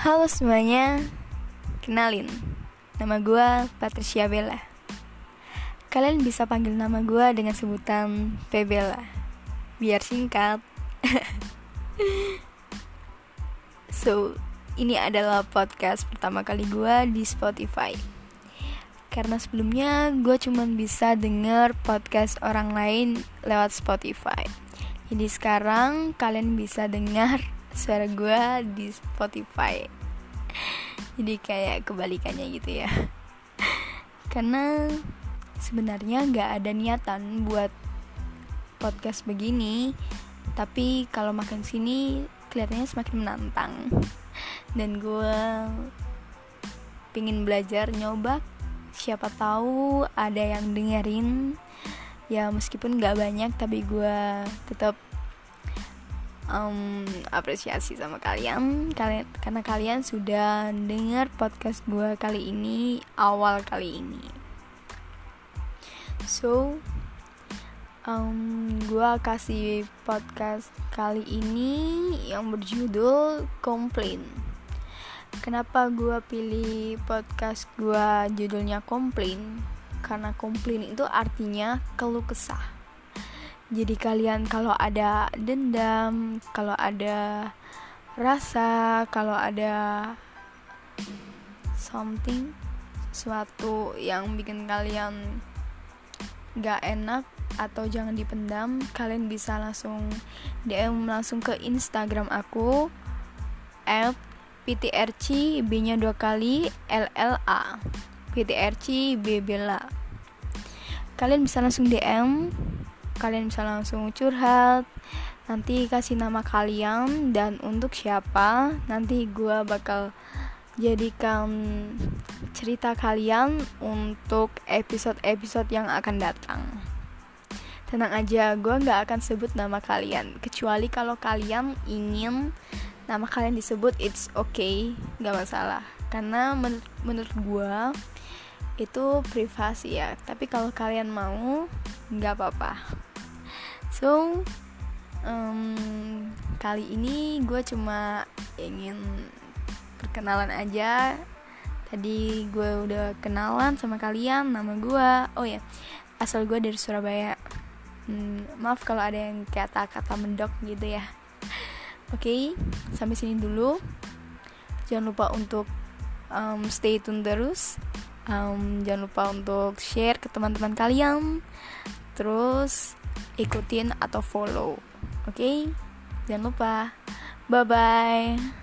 Halo semuanya, kenalin, nama gue Patricia Bella. Kalian bisa panggil nama gue dengan sebutan Pebella, biar singkat. so, ini adalah podcast pertama kali gue di Spotify. Karena sebelumnya gue cuma bisa denger podcast orang lain lewat Spotify. Jadi sekarang kalian bisa dengar suara gue di Spotify. Jadi kayak kebalikannya gitu ya. Karena sebenarnya nggak ada niatan buat podcast begini tapi kalau makin sini kelihatannya semakin menantang. Dan gue pingin belajar nyoba. Siapa tahu ada yang dengerin. Ya meskipun nggak banyak tapi gue tetap um, apresiasi sama kalian. Kalian karena kalian sudah dengar podcast gue kali ini awal kali ini. So um, gue kasih podcast kali ini yang berjudul komplain. Kenapa gue pilih podcast gue judulnya komplain? Karena komplain itu artinya keluh kesah jadi kalian kalau ada dendam kalau ada rasa kalau ada something sesuatu yang bikin kalian gak enak atau jangan dipendam kalian bisa langsung DM langsung ke Instagram aku at PTRC B nya dua kali LLA PTRC B Bella kalian bisa langsung DM kalian bisa langsung curhat. Nanti kasih nama kalian dan untuk siapa nanti gue bakal jadikan cerita kalian untuk episode-episode yang akan datang. Tenang aja gue gak akan sebut nama kalian kecuali kalau kalian ingin nama kalian disebut it's okay gak masalah. Karena menurut, menurut gue itu privasi ya. Tapi kalau kalian mau nggak apa-apa so um, kali ini gue cuma ingin perkenalan aja. Tadi gue udah kenalan sama kalian nama gue oh ya asal gue dari Surabaya. Hmm, maaf kalau ada yang kata-kata mendok gitu ya. Oke okay, sampai sini dulu. Jangan lupa untuk um, stay tune terus. Um, jangan lupa untuk share ke teman-teman kalian. Terus ikutin atau follow. Oke? Okay? jangan lupa. Bye bye